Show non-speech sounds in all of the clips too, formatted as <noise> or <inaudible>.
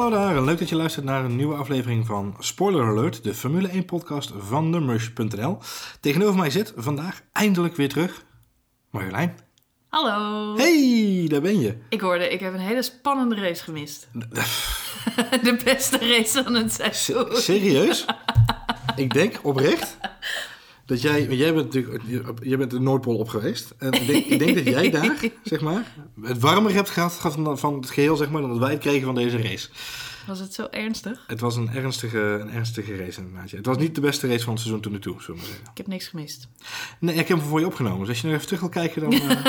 Hallo daar, leuk dat je luistert naar een nieuwe aflevering van Spoiler Alert, de Formule 1 podcast van Nummers.nl. Tegenover mij zit vandaag eindelijk weer terug Marjolein. Hallo. Hey, daar ben je. Ik hoorde, ik heb een hele spannende race gemist. <laughs> De beste race van het seizoen. Serieus? <laughs> ik denk oprecht dat jij, jij bent natuurlijk, jij bent de Noordpool op geweest. En ik denk, ik denk dat jij daar, <laughs> zeg maar, het warmer hebt gehad van, van het geheel, zeg maar, dan dat wij het kregen van deze race. Was het zo ernstig? Het was een ernstige, een ernstige race inderdaad. Het was niet de beste race van het seizoen tot nu toe, zullen we maar zeggen. Ik heb niks gemist. Nee, ik heb hem voor je opgenomen. Dus als je nog even terug wil kijken, dan... eh,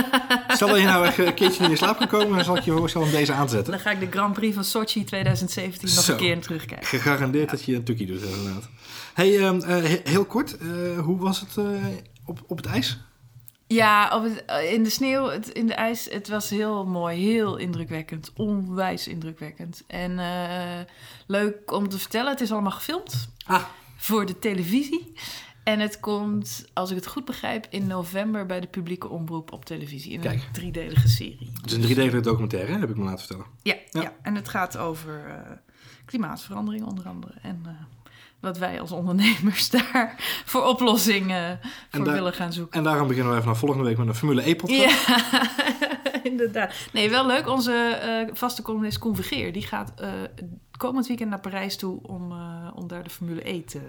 <laughs> stel dat je nou echt een keertje in slaap kan komen, dan zal ik je voorstellen om deze aan te zetten. Dan ga ik de Grand Prix van Sochi 2017 nog Zo. een keer terugkijken. Gegarandeerd dat je een tukkie doet, inderdaad. Hey, ehm, eh, he- heel kort. eh, hoe was het eh, op, op het ijs? Ja, op het, in de sneeuw, het, in de ijs, het was heel mooi, heel indrukwekkend. Onwijs indrukwekkend. En leuk om te vertellen, het is allemaal gefilmd Ah, voor de televisie. En het komt, als ik het goed begrijp, in november bij de publieke omroep op televisie. In Kijk. een driedelige serie. het is een driedelige documentaire, hè, heb ik me laten vertellen. Ja, Ja. ja. en het gaat over klimaatverandering onder andere. En wat wij als ondernemers <laughs> daar voor oplossingen voor daar- willen gaan zoeken. En daarom beginnen wij vanaf volgende week met een Formule E-podcast. Ja, <laughs> inderdaad. Nee, wel leuk. Onze eh, vaste columnist Koen Vergeer, die gaat eh, komend weekend naar Parijs toe om, eh, om daar de Formule E te,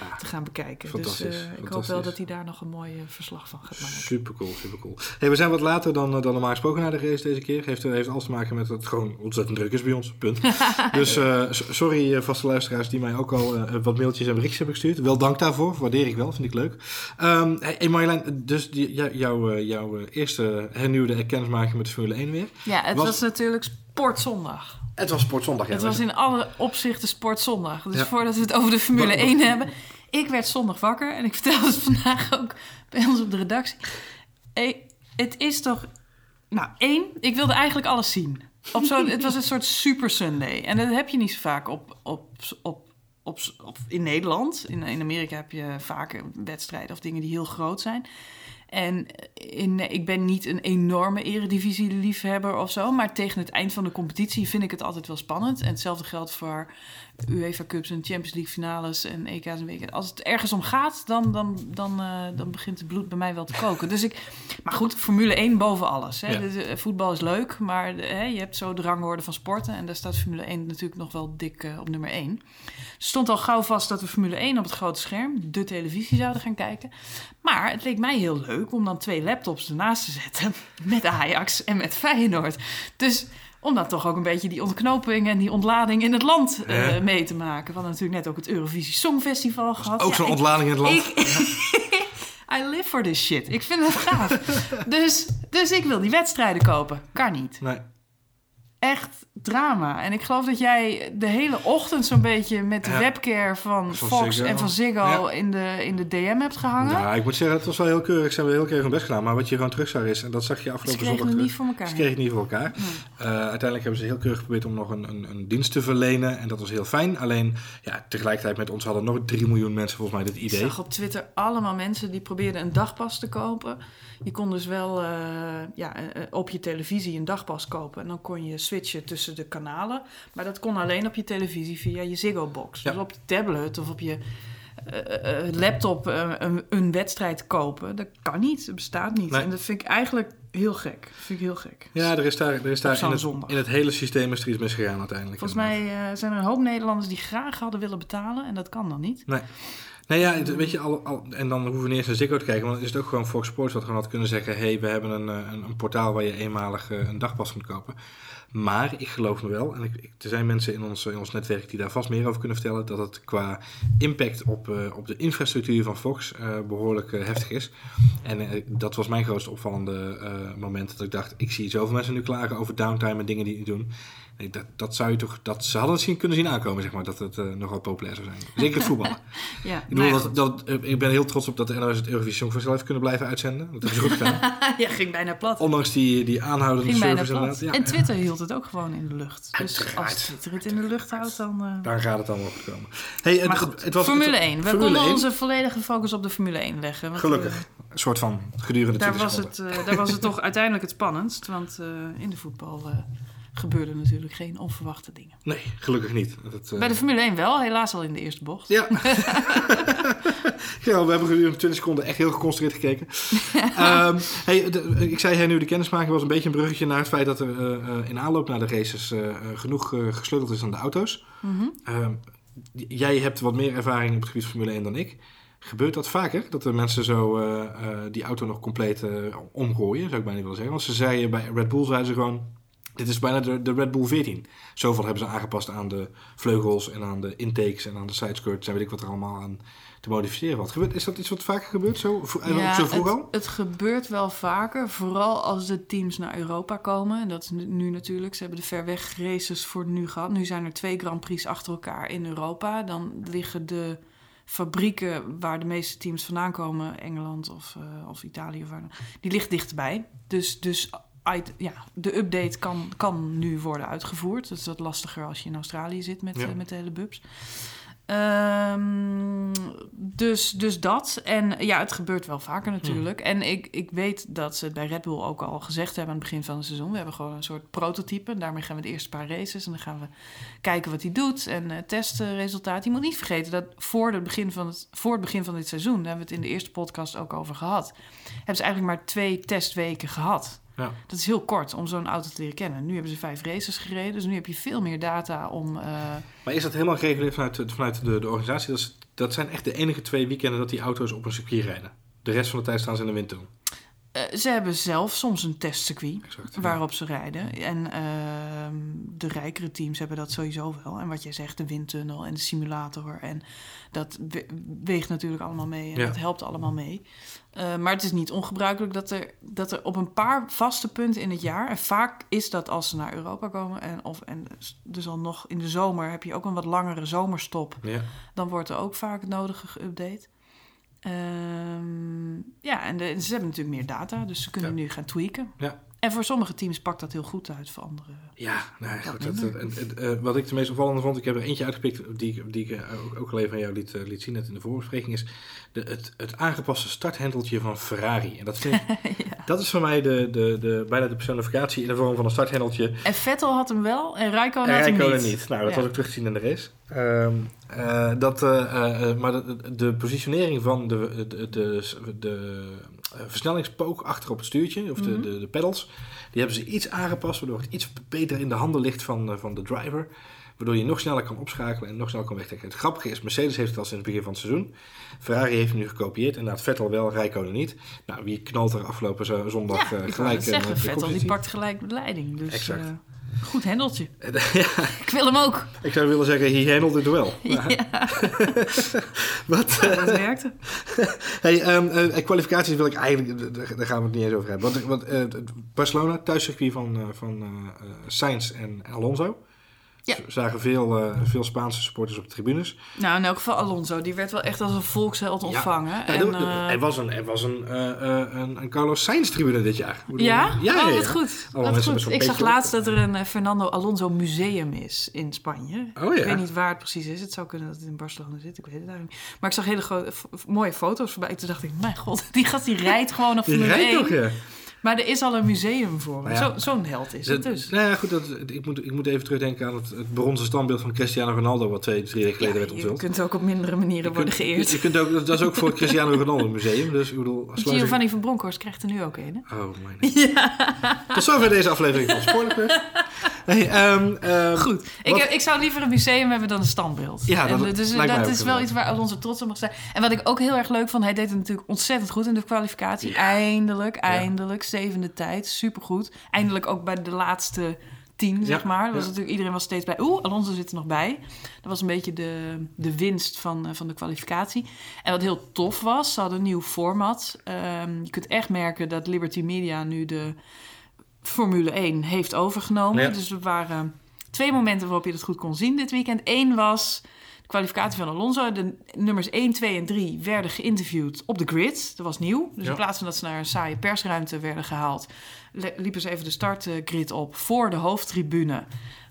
Ja. te gaan bekijken. Fantastisch, Dus eh, ik hoop wel dat hij daar nog een mooi eh, verslag van gaat maken. Super cool, super cool. Hey, we zijn wat later dan, eh, dan normaal gesproken naar de race deze keer. Heeft, heeft alles te maken met dat het gewoon ontzettend druk is bij ons. Punt. <laughs> dus eh, sorry, eh, vaste luisteraars, die mij ook al eh, wat mailtjes en berichtjes hebben gestuurd. Wel dank daarvoor, waardeer ik wel, vind ik leuk. Ehm hey, Marjolein, dus die, jou- jouw, eh, jouw eh, eerste hernieuwde kennismaking met de Formule 1 weer. Ja, het Was- was, natuurlijk sportzondag. Het was Sportzondag. ja. Het was in alle opzichten sportzondag. Dus Ja. voordat we het over de Formule Wa- wa- 1 hebben. Ik werd zondag wakker en ik vertelde het vandaag ook bij ons op de redactie. Hey, het is toch... Nou, één, ik wilde eigenlijk alles zien. Op zo, het was een soort Super Sunday. En dat heb je niet zo vaak op, op, op, op, op, in Nederland. In, in Amerika heb je vaak wedstrijden of dingen die heel groot zijn. En in, ik ben niet een enorme eredivisie-liefhebber of zo. Maar tegen het eind van de competitie vind ik het altijd wel spannend. En hetzelfde geldt voor UEFA Cups en Champions League finales en EK's en WK's. Als het ergens om gaat, dan, dan, dan, eh, dan begint het bloed bij mij wel te koken. Dus ik, maar goed, Formule 1 boven alles. Hè. Ja. Dus, eh, voetbal is leuk, maar eh, hè, je hebt zo de rangorde van sporten. En daar staat Formule 1 natuurlijk nog wel dik op nummer 1. Er stond al gauw vast dat we Formule 1 op het grote scherm, de televisie, zouden gaan kijken. Maar het leek mij heel leuk om dan twee laptops ernaast te zetten. <laughs> Met Ajax en met Feyenoord. Dus om dan toch ook een beetje die ontknoping en die ontlading in het land eh, mee te maken. We hadden natuurlijk net ook het Eurovisie Songfestival gehad. ook Ja, zo'n ontlading in het land. ik, <laughs> I live for this shit. Ik vind het gaaf. <laughs> dus, dus ik wil die wedstrijden kopen. Kan niet. Nee. Echt drama. En ik geloof dat jij de hele ochtend zo'n beetje met de Ja. webcare van, Van Fox Ziggo. en van Ziggo Ja. in, de, in de DM hebt gehangen. Nou, ik moet zeggen, het was wel heel keurig. Ze hebben heel keurig hun best gedaan. Maar wat je gewoon terug zag is, en dat zag je Ze afgelopen kregen zondag het niet voor elkaar. Ze kregen het niet voor elkaar. Eh, uiteindelijk hebben ze heel keurig geprobeerd om nog een, een, een dienst te verlenen. En dat was heel fijn. Alleen, ja, tegelijkertijd met ons hadden nog 3 miljoen mensen volgens mij dit Ik idee. zag op Twitter allemaal mensen die probeerden een dagpas te kopen. Je kon dus wel eh, ja, eh, op je televisie een dagpas kopen. En dan kon je switchen tussen de kanalen. Maar dat kon alleen op je televisie via je Ziggo-box. Ja. Dus op je tablet of op je eh, eh, laptop eh, een, een wedstrijd kopen. Dat kan niet, dat bestaat niet. Nee. En dat vind ik eigenlijk heel gek. Dat vind ik heel gek. Ja, er is daar, er is daar in, het, in het hele systeem is er iets misgegaan uiteindelijk. Volgens mij zijn er een hoop Nederlanders die graag hadden willen betalen. En dat kan dan niet. Nee. Nee, ja, weet je, al, al, en dan hoeven we niet eens naar Ziggo te kijken, want dan is het ook gewoon Fox Sports wat gewoon had kunnen zeggen, hey, we hebben een, een, een portaal waar je eenmalig een dagpas kunt kopen. Maar ik geloof me wel, en er zijn mensen in ons, in ons netwerk die daar vast meer over kunnen vertellen, dat het qua impact op, eh, op de infrastructuur van Fox eh, behoorlijk eh, heftig is. En dat was mijn grootst opvallende moment, dat ik dacht, ik zie zoveel mensen nu klagen over downtime en dingen die niet doen. Dat, dat zou je toch, dat ze hadden het zien, kunnen zien aankomen, zeg maar, dat het eh, nogal populair zou zijn. Zeker het voetballen. <laughs> Ja, Ik, bedoel, nou dat, dat, eh, ik ben heel trots op dat de NOS het Eurovisie Songfestival heeft kunnen blijven uitzenden. Dat hebben ze goed gedaan. <laughs> ja, ging bijna plat. Ondanks die, die aanhoudende ging bijna service inderdaad. Ja, en Twitter hield het ook gewoon in de lucht. Dus als Twitter het in de lucht houdt, dan... eh, Daar gaat het allemaal goed komen. Hey, het, het- goed, het was, Formule het- 1. We Formule konden 1, onze volledige focus op de Formule 1 leggen. want, Gelukkig. Een soort van gedurende daar, 20 was het, daar was het toch uiteindelijk het spannendst. Want in de voetbal gebeurden natuurlijk geen onverwachte dingen. Nee, gelukkig niet. Dat, eh, Bij de Formule 1 wel, helaas al in de eerste bocht. Ja. <laughs> <laughs> ja, we hebben gedurende 20 seconden echt heel geconcentreerd gekeken. <laughs> Ehm, hey, de- ik zei hey, nu de kennismaking was een beetje een bruggetje naar het feit dat er eh, eh, in aanloop naar de races genoeg gesleuteld is aan de auto's. Mhm. Ehm, jij hebt wat meer ervaring op het gebied van Formule 1 dan ik. Gebeurt dat vaker? Dat de mensen zo die auto nog compleet omgooien, zou ik bijna willen zeggen. Want ze zeiden bij Red Bull, zeiden ze gewoon, dit is bijna de, de Red Bull 14. Zoveel hebben ze aangepast aan de vleugels en aan de intakes en aan de sideskirts en weet ik wat er allemaal aan te modificeren valt. Gebeurt, is dat iets wat vaker gebeurt? Zo, eh, zo vroeg het, al? het gebeurt wel vaker, vooral als de teams naar Europa komen. En dat is nu- natuurlijk. Ze hebben de ver weg races voor nu gehad. Nu zijn er twee Grand Prix achter elkaar in Europa. Dan liggen de fabrieken waar de meeste teams vandaan komen, Engeland of, eh, of Italië, of waar dan- die ligt dichterbij. Dus, dus ja, de update kan, kan nu worden uitgevoerd. Dat is wat lastiger als je in Australië zit met, Ja. eh, met de hele bubs. Ehm, dus, dus dat. En ja, het gebeurt wel vaker natuurlijk. En ik, ik weet dat ze het bij Red Bull ook al gezegd hebben aan het begin van het seizoen. We hebben gewoon een soort prototype. Daarmee gaan we de eerste paar races. En dan gaan we kijken wat hij doet. En eh testen resultaat. Je moet niet vergeten dat voor het, begin van het, voor het begin van dit seizoen... daar hebben we het in de eerste podcast ook over gehad... hebben ze eigenlijk maar twee testweken gehad. Ja. Dat is heel kort om zo'n auto te leren kennen. Nu hebben ze vijf races gereden. Dus nu heb je veel meer data om... eh, Maar is dat helemaal gereguleerd vanuit, de- vanuit de, de organisatie? Dat, is- dat zijn echt de enige twee weekenden dat die auto's op een circuit rijden. De rest van de tijd staan ze in de windtunnel. Eh, ze hebben zelf soms een testcircuit Exact. waarop ze rijden. En ehm, de rijkere teams hebben dat sowieso wel. En wat jij zegt, de windtunnel en de simulator. En dat we- weegt natuurlijk allemaal mee. En Ja. dat helpt allemaal mee. Eh, maar het is niet ongebruikelijk dat er, dat er op een paar vaste punten in het jaar... en vaak is dat als ze naar Europa komen... en, of, en dus al nog in de zomer heb je ook een wat langere zomerstop... Ja. dan wordt er ook vaak het nodige geüpdate. Ehm, ja, en de- ze hebben natuurlijk meer data, dus ze kunnen Ja. nu gaan tweaken. Ja. En voor sommige teams pakt dat heel goed uit, voor andere. Ja, nou ja, goed. Dat, eh, en- en, wat ik de meest opvallende vond, ik heb er eentje uitgepikt die, ik- die ik eh, ook, ook al even aan jou liet, eh, liet zien net in de voorbespreking, is de, het, het aangepaste starthendeltje van Ferrari. En dat, vind ik, <laughs> dat is voor mij de, de, de, bijna de personificatie in de vorm van een starthendeltje. En Vettel had hem wel en Raikkonen En had hem niet. niet. Nou, dat Ja. was ook terug te zien in de race. Ehm, eh, dat, maar de, de positionering van de, de, de, de versnellingspook achter op het stuurtje, of de, Mhm. de, de pedals, die hebben ze iets aangepast, waardoor het iets beter in de handen ligt van, eh, van de driver. Waardoor je nog sneller kan opschakelen en nog sneller kan wegtrekken. Het grappige is, Mercedes heeft het al sinds het begin van het seizoen. Ferrari heeft hem nu gekopieerd. En het Vettel wel, Rijkonen niet. Nou, wie knalt er afgelopen zo- zondag Ja, eh, ik gelijk eh, zeggen, Vettel die pakt gelijk de leiding. Dus Exact. Eh, goed hendeltje. <laughs> ja, Ik wil hem ook. ik zou willen zeggen, he handled it well. Ja, <laughs> Wat, eh, dat werkte. <laughs> Hey, ehm, eh, kwalificaties wil ik eigenlijk, daar gaan we het niet eens over hebben. Want, want eh, Barcelona, thuiscircuit van, eh, van eh, eh, Sainz en Alonso. Ja. Zagen veel, eh, veel Spaanse supporters op de tribunes. Nou, in elk geval Alonso. Die werd wel echt als een volksheld ontvangen. Ja, en, er- eh, er was, een, er was een, eh, een, een Carlos Sainz tribune dit jaar. Bedoel, Ja? Ja, oh, wat ja. goed. Wat Ik zag op. laatst dat er een Fernando Alonso museum is in Spanje. Oh ja. Ik weet niet waar het precies is. Het zou kunnen dat het in Barcelona zit. Ik weet het eigenlijk niet. Maar ik zag hele mooie foto's voorbij. Toen dacht ik, mijn god, <laughs> die gast die rijdt gewoon Formule rijdt 1. toch, ja. Maar er is al een museum voor. hem. Ja. Zo- Zo'n held is het dus. Nou ja, goed, dat, ik, moet, ik moet even terugdenken aan het, het bronzen standbeeld van Cristiano Ronaldo... wat twee, drie weken geleden Ja, werd je onthuld. kunt ook op mindere manieren Je worden kunt- geëerd. Je kunt ook, dat is ook voor het Cristiano Ronaldo Museum. Dus ik bedoel... Giovanni van Bronckhorst krijgt er nu ook een. Hè? Oh, mijn <laughs> Tot zover deze aflevering van Spoilerclub. Hey, ehm, ehm, Goed. Ik, heb- ik zou liever een museum hebben dan een standbeeld. Ja, En dat dus, dat is wel iets waar Alonso trots op mag zijn. En wat ik ook heel erg leuk vond, hij deed het natuurlijk ontzettend goed in de kwalificatie. Ja. Eindelijk, eindelijk. Zevende tijd, supergoed. Eindelijk ook bij de laatste tien, zeg Ja, maar. Dat was ja. natuurlijk, iedereen was steeds bij, oeh, Alonso zit er nog bij. Dat was een beetje de, de winst van, eh, van de kwalificatie. En wat heel tof was, ze hadden een nieuw format. Ehm, je kunt echt merken dat Liberty Media nu de Formule 1 heeft overgenomen. Ja. Dus er waren twee momenten waarop je dat goed kon zien dit weekend. Eén was de kwalificatie van Alonso. De nummers 1, 2 en 3 werden geïnterviewd op de grid. Dat was nieuw. Dus Ja. in plaats van dat ze naar een saaie persruimte werden gehaald... liepen ze even de startgrid op voor de hoofdtribune.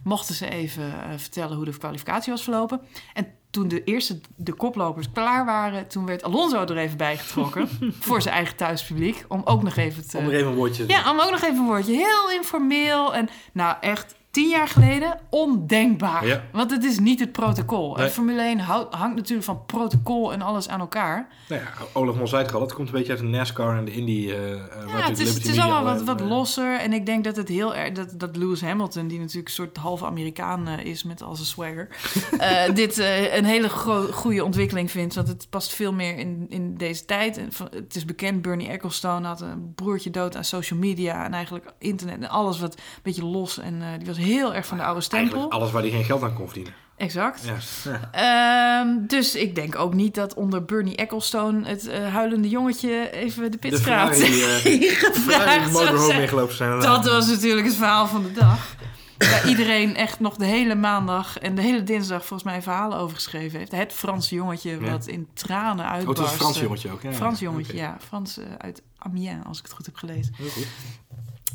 Mochten ze even eh, vertellen hoe de kwalificatie was verlopen. En toen de eerste de koplopers klaar waren... toen werd Alonso er even bijgetrokken <laughs> voor zijn eigen thuispubliek... om ook nog even te... om er even een woordje te Ja, om ook nog even een woordje. Heel informeel. En nou, echt Tien jaar geleden ondenkbaar. Ja. Want het is niet het protocol. En. Formule 1 houdt- hangt natuurlijk van protocol en alles aan elkaar. Nou ja, Olaf Mol zei het al, het komt een beetje uit de NASCAR en de Indy. Ja, natuurlijk het is, het is allemaal al, wat, wat eh, losser. En ik denk dat het heel erg... Dat, dat Lewis Hamilton, die natuurlijk een soort halve Amerikaan eh, is met al zijn swagger... <laughs> dit een hele goede ontwikkeling vindt. Want het past veel meer in, in deze tijd. En het is bekend, Bernie Ecclestone had een broertje dood aan social media... en eigenlijk internet en alles wat een beetje los. En die was heel erg van de oude stempel. Eigenlijk alles waar hij geen geld aan kon verdienen. Exact. Ja. Ja. Ehm, dus ik denk ook niet dat onder Bernie Ecclestone... het eh, huilende jongetje even de De pitstraat Ferrari, eh, <laughs> Ferrari gevraagd zou zijn. Dat was natuurlijk het verhaal van de dag. Waar iedereen echt nog de hele maandag en de hele dinsdag volgens mij verhalen over geschreven heeft. Het Franse jongetje Ja. wat in tranen Oh, uitbarstte. het was een Frans jongetje ook. Ja, Frans jongetje, ja. Frans eh, uit Amiens, als ik het goed heb gelezen. Heel goed.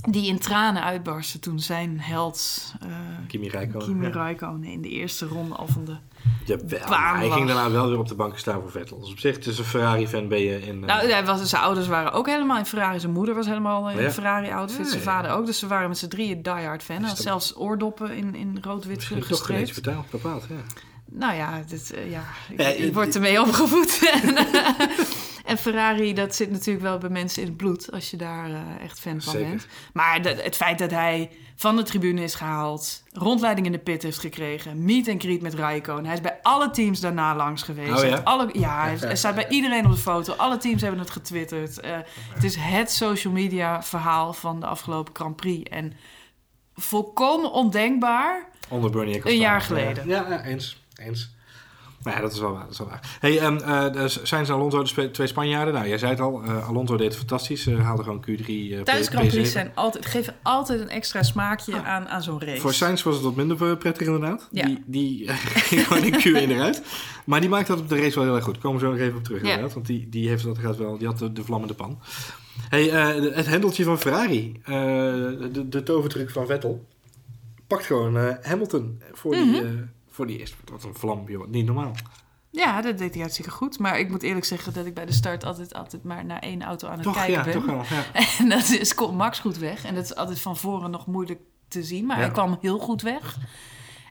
Die in tranen uitbarstte toen zijn held eh Kimi Räikkönen. Kimi ja. Räikkönen in de eerste ronde al van de... Jawel, hij ging daarna wel weer op de bank staan voor Vettel. Dus op zich, is een Ferrari-fan ben je in... eh, Nou, hij was, zijn ouders waren ook helemaal in Ferrari. Zijn moeder was helemaal in Ja. een Ferrari-outfit. Ja, Zijn vader ook. Dus ze waren met z'n drieën diehard fan. Hij had zelfs oordoppen in, in rood-wit misschien toch gestreept. vertaald, bepaald. Ja. Nou ja, dit, eh, ja ik, ik word ermee opgevoed. <laughs> <laughs> en, en Ferrari, dat zit natuurlijk wel bij mensen in het bloed... als je daar eh, echt fan van Zeker. bent. Maar de- het feit dat hij van de tribune is gehaald... rondleiding in de pit heeft gekregen... meet and greet met Raikkonen. Hij is bij alle teams daarna langs geweest. Oh ja? Alle, ja, hij, staat bij <laughs> iedereen op de foto. Alle teams hebben het getwitterd. Eh, het is het social media verhaal van de afgelopen Grand Prix. En volkomen ondenkbaar... Onder Bernie Ecclestone. Een jaar geleden. Ja, ja, eens. Eens. Nou ja, dat is wel waar. Dat is wel waar. Hey, en dus zijn ze Alonso de twee Spanjaarden? Nou, jij zei het al. eh, Alonso deed het fantastisch. Ze haalde gewoon Q3 eh, Thuis Grand P7. Prix zijn altijd, geven altijd een extra smaakje Ja. aan, aan zo'n race. Voor Sainz was het wat minder prettig inderdaad. Ja. Die, die <laughs> ging gewoon in Q1 eruit. Maar die maakte dat op de race wel heel erg goed. Komen we zo nog even op terug Ja. inderdaad. Want die, die, heeft dat gaat wel, die had de, de vlam in de pan. Hey, het hendeltje van Ferrari. de, de tovertruc van Vettel. Pakt gewoon Hamilton voor, die, Mhm. Voor die eerste. Wat een vlam, joh. Niet normaal. Ja, dat deed hij hartstikke goed. Maar ik moet eerlijk zeggen dat ik bij de start altijd, altijd maar naar één auto aan het Toch, kijken ja, ben. toch wel. Ja. <laughs> En dat is, komt Max goed weg. En dat is altijd van voren nog moeilijk te zien. Maar Ja. hij kwam heel goed weg. En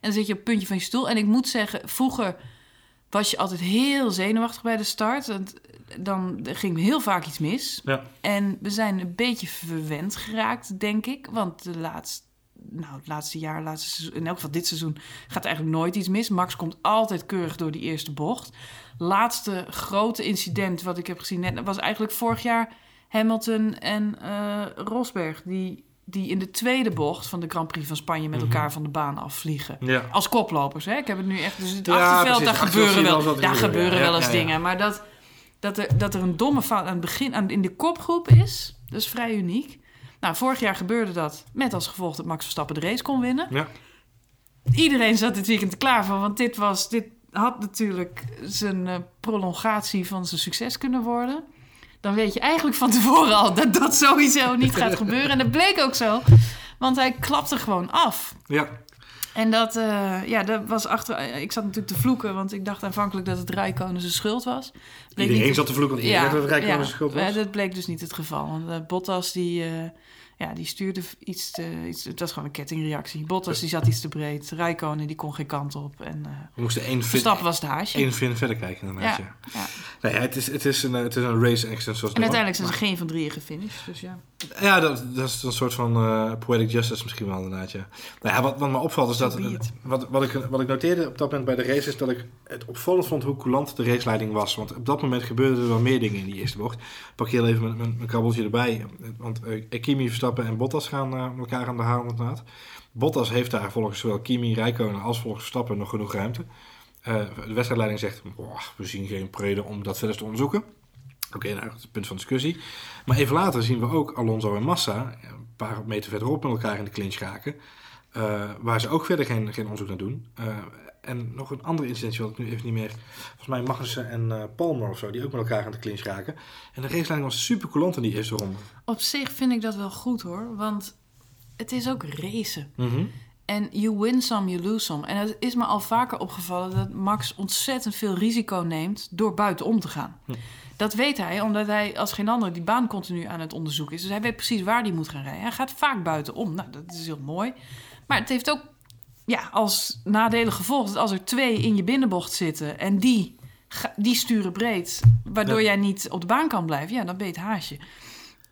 dan zit je op het puntje van je stoel. En ik moet zeggen, vroeger was je altijd heel zenuwachtig bij de start. Want dan ging heel vaak iets mis. Ja. En we zijn een beetje verwend geraakt, denk ik. Want de laatste, nou, het laatste jaar, laatste seizoen, in elk geval dit seizoen, gaat eigenlijk nooit iets mis. Max komt altijd keurig door die eerste bocht. Laatste grote incident wat ik heb gezien net was eigenlijk vorig jaar Hamilton en eh, Rosberg. Die, die in de tweede bocht van de Grand Prix van Spanje met Mhm. elkaar van de baan afvliegen. Ja. Als koplopers, hè? Ik heb het nu echt... Dus het Ja, achterveld, precies. daar gebeuren wel, daar gebeuren ja. wel eens dingen. Maar dat, dat, er, dat er een domme fout aan het begin aan, in de kopgroep is, dat is vrij uniek. Nou, vorig jaar gebeurde dat met als gevolg dat Max Verstappen de race kon winnen. Ja. Iedereen zat dit weekend klaar voor, want dit, was, dit had natuurlijk zijn eh, prolongatie van zijn succes kunnen worden. Dan weet je eigenlijk van tevoren al dat dat sowieso niet gaat gebeuren. En dat bleek ook zo, want hij klapte gewoon af. ja. En dat, eh, ja, dat was achter. eh, Ik zat natuurlijk te vloeken, want ik dacht aanvankelijk dat het Rijkonen zijn schuld was. Bleek Iedereen niet- zat te vloeken. want iedereen dat het Rijkonen ja, zijn schuld maar was. dat bleek dus niet het geval. Want eh, Bottas die, eh, ja, die stuurde iets te. Iets, het was gewoon een kettingreactie. Bottas die zat iets te breed. Rijkonen die kon geen kant op. En eh We moesten één fin, Verstappen was het haasje. fin verder kijken inderdaad. ja, Ja. ja. Nou ja, het is, het is, een, eh, het is een race accident zoals En uiteindelijk zijn ze geen van drieën gefinished. Dus ja. Ja, dat, dat is een soort van eh, poetic justice misschien wel inderdaad, ja. Nou ja, wat, wat me opvalt is dat... Wat, wat, ik, wat ik noteerde op dat moment bij de race is dat ik het opvallend vond hoe coulant de raceleiding was. Want op dat moment gebeurden er wel meer dingen in die eerste bocht. Ik pak heel even mijn, mijn, erbij. Want eh, Kimi, Verstappen en Bottas gaan eh, elkaar aan de haal inderdaad. Bottas heeft daar volgens zowel Kimi, Räikkönen als volgens Verstappen nog genoeg ruimte. De wedstrijdleiding zegt, "Boah, we zien geen reden om dat verder te onderzoeken. Oké, nou, dat is het punt van discussie. Maar even later zien we ook Alonso en Massa een paar meter verderop met elkaar in de clinch raken. eh, waar ze ook verder geen, geen onderzoek naar doen. Eh, en nog een ander incidentje wat ik nu even niet meer... Volgens mij Magnussen en eh, Palmer of zo, die ook met elkaar aan de clinch raken. En de raceleiding was super coulant in die eerste ronde. Op zich vind ik dat wel goed hoor. Want het is ook racen. Mhm. En you win some, you lose some. En het is me al vaker opgevallen dat Max ontzettend veel risico neemt door buitenom te gaan. Hm. Dat weet hij, omdat hij als geen ander die baan continu aan het onderzoeken is. Dus hij weet precies waar hij moet gaan rijden. Hij gaat vaak buitenom. Nou, dat is heel mooi. Maar het heeft ook ja, als nadelig gevolg dat als er twee in je binnenbocht zitten en die, die sturen breed, waardoor Ja. jij niet op de baan kan blijven, ja, dan ben je het haasje.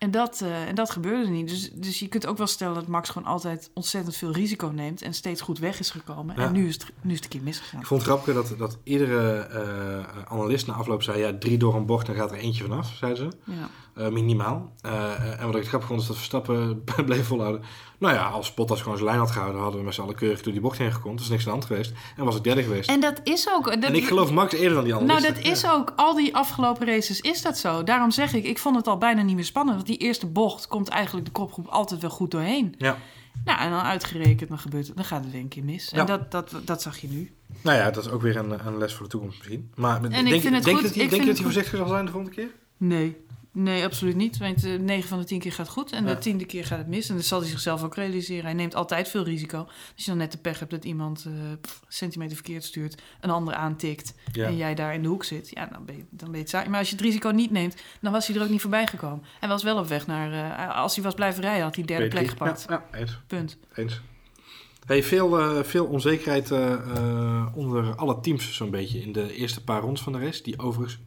En dat, eh, en dat gebeurde niet. Dus, dus je kunt ook wel stellen dat Max gewoon altijd ontzettend veel risico neemt en steeds goed weg is gekomen. Ja. En nu is, het, nu is het een keer misgegaan. Ik vond het grappig dat, dat iedere eh, analist na afloop zei... ja, drie door een bocht, dan gaat er eentje vanaf, zeiden ze. Ja. Eh, minimaal. Eh, en wat ik grappig vond, is dat Verstappen <laughs> bleef volhouden. Nou ja, als Bottas gewoon zijn lijn had gehouden... hadden we met z'n allen keurig door die bocht heen gekomen. Er is niks aan de hand geweest. En was ik derde geweest. En, En dat is ook. Dat, ik geloof Max eerder dan die Nou, analisten. dat is ook. Al die afgelopen races is dat zo. Daarom zeg ik, ik vond het al bijna niet meer spannend. Want die eerste bocht komt eigenlijk de kopgroep altijd wel goed doorheen. Ja. Nou, en dan uitgerekend, dan gebeurt het. Dan gaat het een keer mis. En dat, dat, dat zag je nu. Nou ja, dat is ook weer een, een les voor de toekomst misschien. Maar ik denk, vind het denk, goed- hij, ik denk vind dat het hij voorzichtig zal zijn de volgende keer? Nee. Nee, absoluut niet. Want eh 9 van de 10 keer gaat goed. En Ja. de tiende keer gaat het mis. En dat zal hij zichzelf ook realiseren. Hij neemt altijd veel risico. Als je dan net de pech hebt dat iemand eh, pff, centimeter verkeerd stuurt, een ander aantikt Ja. en jij daar in de hoek zit, ja, dan ben je, dan ben je het saai. Maar als je het risico niet neemt, dan was hij er ook niet voorbij gekomen. Hij was wel op weg naar, eh, als hij was blijven rijden, had hij derde plek gepakt. Ja, ja, eens. Punt. eens. Hey, veel, eh, veel onzekerheid eh, eh, onder alle teams zo'n beetje in de eerste paar rondes van de race. Die overigens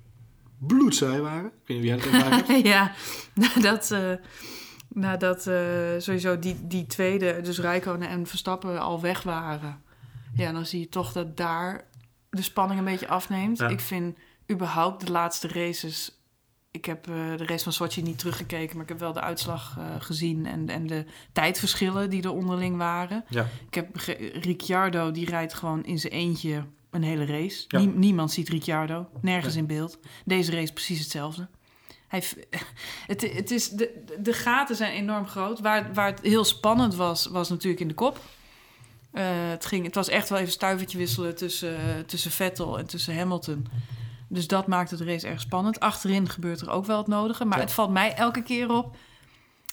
bloedsaai waren. Ik weet niet hoe jij dat ervaren hebt. <laughs> ja, nadat, eh nadat eh, sowieso die, die tweede, dus Rijkonen en Verstappen al weg waren. Ja, dan zie je toch dat daar de spanning een beetje afneemt. Ja. Ik vind überhaupt de laatste races... Ik heb eh, de race van Sochi niet teruggekeken, maar ik heb wel de uitslag eh, gezien... En, en de tijdverschillen die er onderling waren. Ja. Ik heb Ricciardo, die rijdt gewoon in zijn eentje een hele race. Ja. Nie- niemand ziet Ricciardo, nergens Nee. in beeld. Deze race precies hetzelfde. Hij, <laughs> het, het is, de, de gaten zijn enorm groot. Waar, waar het heel spannend was, was natuurlijk in de kop. Eh, het, ging, het was echt wel even stuivertje wisselen tussen, tussen Vettel en tussen Hamilton. Dus dat maakte de race erg spannend. Achterin gebeurt er ook wel het nodige. Maar Ja. het valt mij elke keer op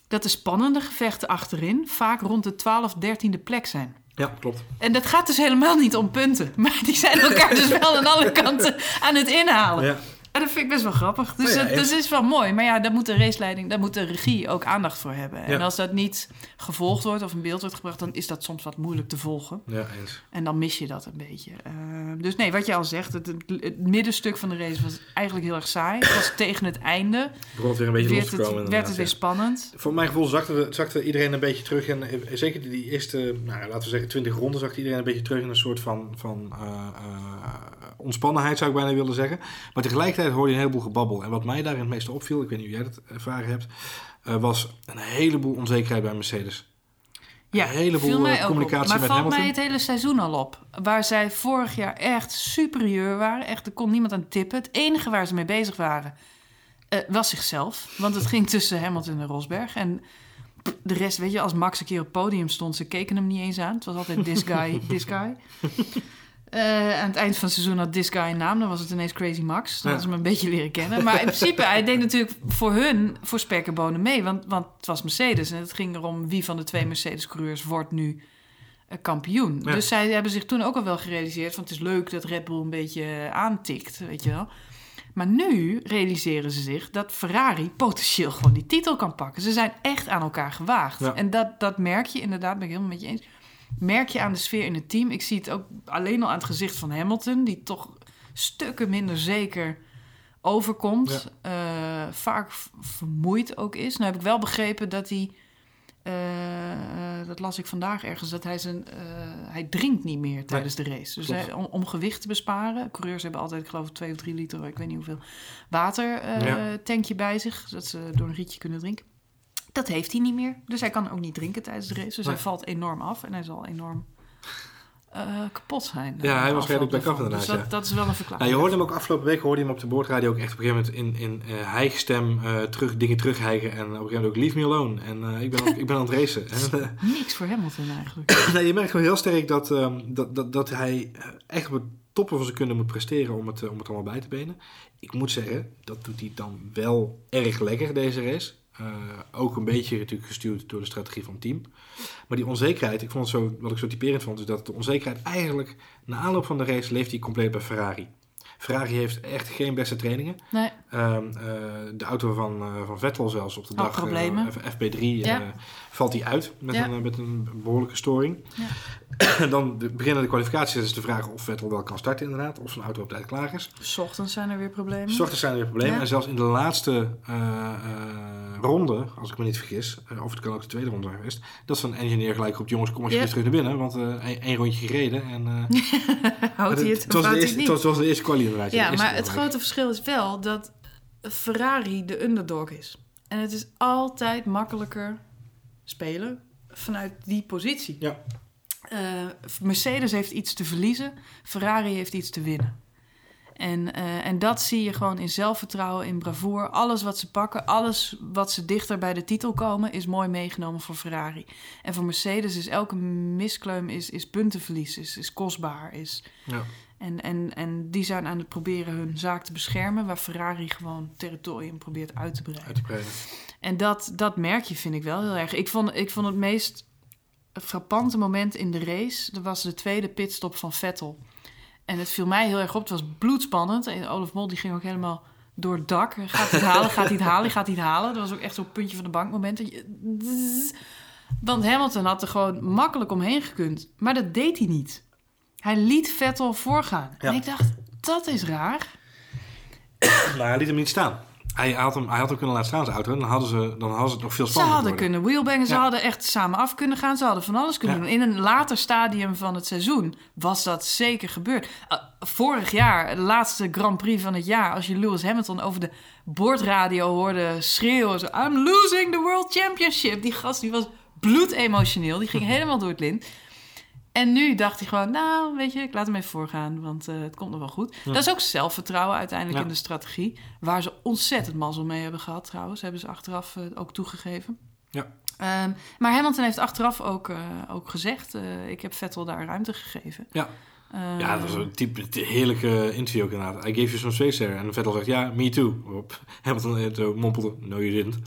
dat de spannende gevechten achterin vaak rond de 12, 13e plek zijn. Ja, klopt. En dat gaat dus helemaal niet om punten. <laughs> Maar die zijn elkaar dus wel aan alle kanten aan het inhalen. Ja. En dat vind ik best wel grappig. Dus ja, dat, is wel mooi. Maar ja, daar moet de raceleiding, daar moet de regie ook aandacht voor hebben. En als dat niet gevolgd wordt of in beeld wordt gebracht, dan is dat soms wat moeilijk te volgen. Ja, eens. En dan mis je dat een beetje. Eh, dus nee, wat je al zegt, het, het, het middenstuk van de race was eigenlijk heel erg saai. Het was tegen het einde. Begon het weer een beetje los Werd te het, komen. werd inderdaad, het weer spannend. Voor mijn gevoel zakte, zakte iedereen een beetje terug. En eh, zeker die, die eerste, nou, laten we zeggen, 20 ronden, zakte iedereen een beetje terug in een soort van, van eh, eh, ontspannenheid, zou ik bijna willen zeggen. Maar tegelijkertijd hoorde je een heleboel gebabbel. En wat mij daarin het meeste opviel, ik weet niet hoe jij dat ervaren hebt, eh, was een heleboel onzekerheid bij Mercedes. Ja, een heleboel viel mij ook op. communicatie Maar met valt Hamilton. mij het hele seizoen al op. Waar zij vorig jaar echt superieur waren. Echt, er kon niemand aan tippen. Het enige waar ze mee bezig waren eh, was zichzelf. Want het ging tussen Hamilton en Rosberg. En de rest, weet je, als Max een keer op het podium stond... ze keken hem niet eens aan. Het was altijd this guy, <laughs> this guy. Eh, aan het eind van het seizoen had this guy een naam. Dan was het ineens Crazy Max. Dan Ja. hadden ze hem een beetje leren kennen. Maar in principe, hij deed natuurlijk voor hun, voor spek en bonen mee. Want, want het was Mercedes. En het ging erom wie van de twee Mercedes-coureurs wordt nu eh, kampioen. Ja. Dus zij hebben zich toen ook al wel gerealiseerd... van het is leuk dat Red Bull een beetje aantikt, weet je wel. Maar nu realiseren ze zich dat Ferrari potentieel gewoon die titel kan pakken. Ze zijn echt aan elkaar gewaagd. Ja. En dat, dat merk je inderdaad, ben ik helemaal met je eens. Merk je aan de sfeer in het team. Ik zie het ook alleen al aan het gezicht van Hamilton, die toch stukken minder zeker overkomt. Eh, vaak vermoeid ook is. Nou heb ik wel begrepen dat hij. eh, dat las ik vandaag ergens, dat hij zijn. eh, hij drinkt niet meer tijdens de race. Dus hij, om, om gewicht te besparen. Coureurs hebben altijd, ik geloof, twee of drie liter, ik weet niet hoeveel, water eh, Ja. tankje bij zich. Zodat ze door een rietje kunnen drinken. Dat heeft hij niet meer. Dus hij kan ook niet drinken tijdens de race. Dus Nee. hij valt enorm af en hij zal enorm eh, kapot zijn. Ja, eh, hij de was redelijk back-up daarvan. Dus inderdaad, dat, dat is wel een verklaring. Nou, je hoorde hem ook afgelopen week, hoorde je hem op de boordradio ook echt op een gegeven moment in, in eh, hijgstem eh, terug, dingen terughijgen. En op een gegeven moment ook leave me alone. En eh, ik, ben aan, ik ben aan het racen. <laughs> En, eh, Niks voor Hamilton eigenlijk. <clears throat> nee, je merkt gewoon heel sterk dat, ehm, dat, dat, dat hij eh, echt op het toppen van zijn kunnen moet presteren om het, eh, om het allemaal bij te benen. Ik moet zeggen, dat doet hij dan wel erg lekker, deze race. Eh, ook een beetje natuurlijk gestuurd door de strategie van het team. Maar die onzekerheid, ik vond het zo, wat ik zo typerend vond, is dat de onzekerheid eigenlijk na aanloop van de race leeft hij compleet bij Ferrari. Ferrari heeft echt geen beste trainingen. Nee. Ehm, eh, de auto van, eh, van Vettel zelfs op de Had dag, problemen. FP3, Ja. eh, valt hij uit met, Ja. een, met een behoorlijke storing. En <coughs> dan de, beginnen de kwalificaties is de vraag of Vettel wel kan starten inderdaad, of zijn auto op tijd klaar is. S ochtends zijn er weer problemen. S ochtends zijn er weer problemen. Ja. En zelfs in de laatste eh, eh, ronde, als ik me niet vergis, eh, of het kan ook de tweede ronde zijn geweest, dat zo'n engineer gelijk roept, jongens, kom alsjeblieft Ja. terug naar binnen, want één rondje gereden. En, <laughs> Houdt hij het, het, was de eerste, het was, het was de eerste inderdaad. de Ja, maar het grote verschil is wel dat Ferrari de underdog is. En het is altijd makkelijker spelen vanuit die positie. Ja. Eh, Mercedes heeft iets te verliezen, Ferrari heeft iets te winnen. En, eh, en dat zie je gewoon in zelfvertrouwen, in bravoure. Alles wat ze pakken, alles wat ze dichter bij de titel komen, is mooi meegenomen voor Ferrari. En voor Mercedes is elke miskleum is, is puntenverlies, is, is kostbaar, is, Ja. en, en, en die zijn aan het proberen hun zaak te beschermen, waar Ferrari gewoon territorium probeert uit te breiden. Uit te breiden. En dat, dat merk je, vind ik wel heel erg. Ik vond, ik vond het meest frappante moment in de race, dat was de tweede pitstop van Vettel. En het viel mij heel erg op, het was bloedspannend. En Olaf Mol die ging ook helemaal door het dak. Gaat hij het halen, gaat hij het halen, gaat hij het halen. Dat was ook echt zo'n puntje van de bank moment. Want Hamilton had er gewoon makkelijk omheen gekund. Maar dat deed hij niet. Hij liet Vettel voorgaan. Ja. En ik dacht, dat is raar. Maar hij liet hem niet staan. Hij had hem, hij had hem kunnen laten staan, zijn auto. Dan hadden ze, dan hadden ze het nog veel Ze spannender hadden geworden. kunnen wheelbangen, ze Ja. hadden echt samen af kunnen gaan. Ze hadden van alles kunnen Ja. doen. In een later stadium van het seizoen was dat zeker gebeurd. Uh, vorig jaar, de laatste Grand Prix van het jaar... als je Lewis Hamilton over de boordradio hoorde schreeuwen... Zo, I'm losing the World Championship. Die gast die was bloedemotioneel. Die ging <laughs> helemaal door het lint. En nu dacht hij gewoon, nou, weet je, ik laat hem even voorgaan, want eh, het komt nog wel goed. Ja. Dat is ook zelfvertrouwen uiteindelijk Ja. in de strategie. Waar ze ontzettend mazzel mee hebben gehad, trouwens. Hebben ze achteraf eh, ook toegegeven. Ja. Ehm, maar Hamilton heeft achteraf ook, eh, ook gezegd, ik heb Vettel daar ruimte gegeven. Ja. Ja, dat was een type heerlijke interview inderdaad. I gave you some space there. En Vettel zegt, ja, me too. Op <laughs> Hamilton eh, mompelde, no you didn't. <laughs>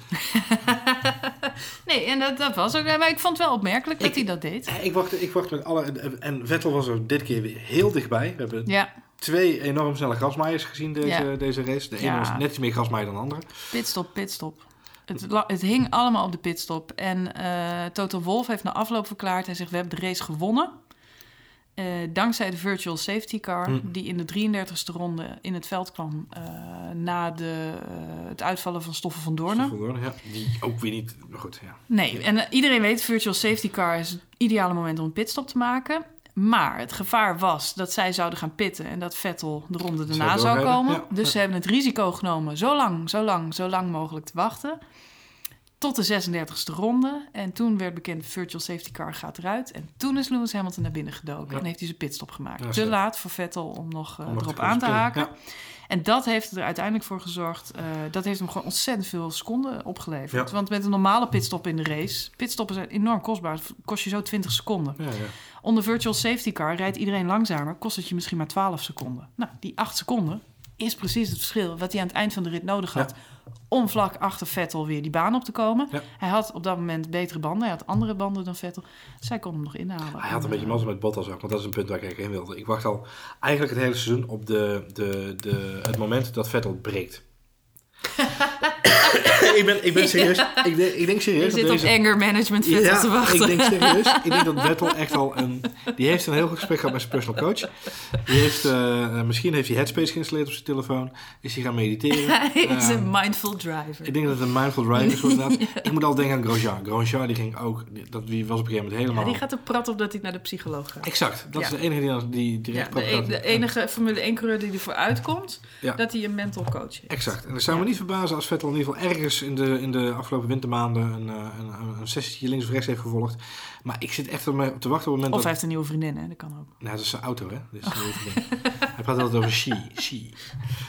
Nee, en dat, dat was ook, maar ik vond het wel opmerkelijk dat Ik- hij dat deed. Eh, Ik wacht, ik wacht met alle... En, Vettel was er dit keer weer heel dichtbij. We hebben Ja, twee enorm snelle grasmaaiers gezien deze, Ja. deze race. De ene Ja. was net iets meer grasmaaier dan de andere. pitstop, pitstop. Het, het hing allemaal op de pitstop. En eh Toto Wolff heeft na afloop verklaard... hij zegt, we hebben de race gewonnen... eh, dankzij de virtual safety car... Hm. die in de 33ste ronde in het veld kwam... eh, na de, eh, het uitvallen van Stoffen van Doornen. Stoffel Doornen, ja. Die ook weer niet... Maar goed, ja. Nee, en iedereen weet, virtual safety car is het ideale moment om een pitstop te maken. Maar het gevaar was dat zij zouden gaan pitten en dat Vettel de ronde daarna Zou komen. ja. Dus Ja. ze hebben het risico genomen zo lang, zo lang, zo lang mogelijk te wachten. Tot de 36e ronde. En toen werd bekend, virtual safety car gaat eruit. En toen is Lewis Hamilton naar binnen gedoken Ja. en heeft hij zijn pitstop gemaakt. Ja, te laat voor Vettel om nog eh, Om erop aan te haken. En dat heeft er uiteindelijk voor gezorgd. eh, dat heeft hem gewoon ontzettend veel seconden opgeleverd. Want met een normale pitstop in de race. Pitstoppen zijn enorm kostbaar. Het kost je zo 20 seconden. Ja, ja. Onder virtual safety car rijdt iedereen langzamer. Kost het je misschien maar 12 seconden. Nou, die 8 seconden is precies het verschil wat hij aan het eind van de rit nodig had. Om vlak achter Vettel weer die baan op te komen. Ja. Hij had op dat moment betere banden. Hij had andere banden dan Vettel. Zij kon hem nog inhalen. Hij had een En, beetje mazzel met Bottas ook, want dat is een punt waar ik heen wilde. Ik wacht al eigenlijk het hele seizoen op de, de, de, het moment dat Vettel breekt. Ik, ben, ik ben serieus. Ik, denk- ik denk serieus. Je zit op deze- anger management Vettel te wachten. ik denk serieus. Ik denk dat <laughs> Vettel echt al een... Die heeft een heel goed gesprek gehad met zijn personal coach. Die heeft, eh, eh, misschien heeft hij Headspace geïnstalleerd op zijn telefoon. Is hij gaan mediteren. <laughs> Hij is een mindful driver. ik denk dat het een mindful driver is <laughs> inderdaad. Ik moet al denken aan Grosjean. Grosjean die ging ook... die- Dat, die was op een gegeven moment helemaal... die gaat er prat op dat hij naar de psycholoog gaat. Exact. Dat is de enige die, die direct Ja, de, e- de enige Formule 1-coureur die ervoor uitkomt, Ja. dat hij een mental coach heeft. Exact. En dat zou me niet verbazen als Vettel in ieder geval ergens in de, in de afgelopen wintermaanden een, eh, een, sessietje links of rechts heeft gevolgd. Maar ik zit echt op te wachten op het moment Of dat... hij heeft een nieuwe vriendin, hè? dat kan ook. Nou, dat is zijn auto, hè? <laughs> Hij praat altijd over she, she.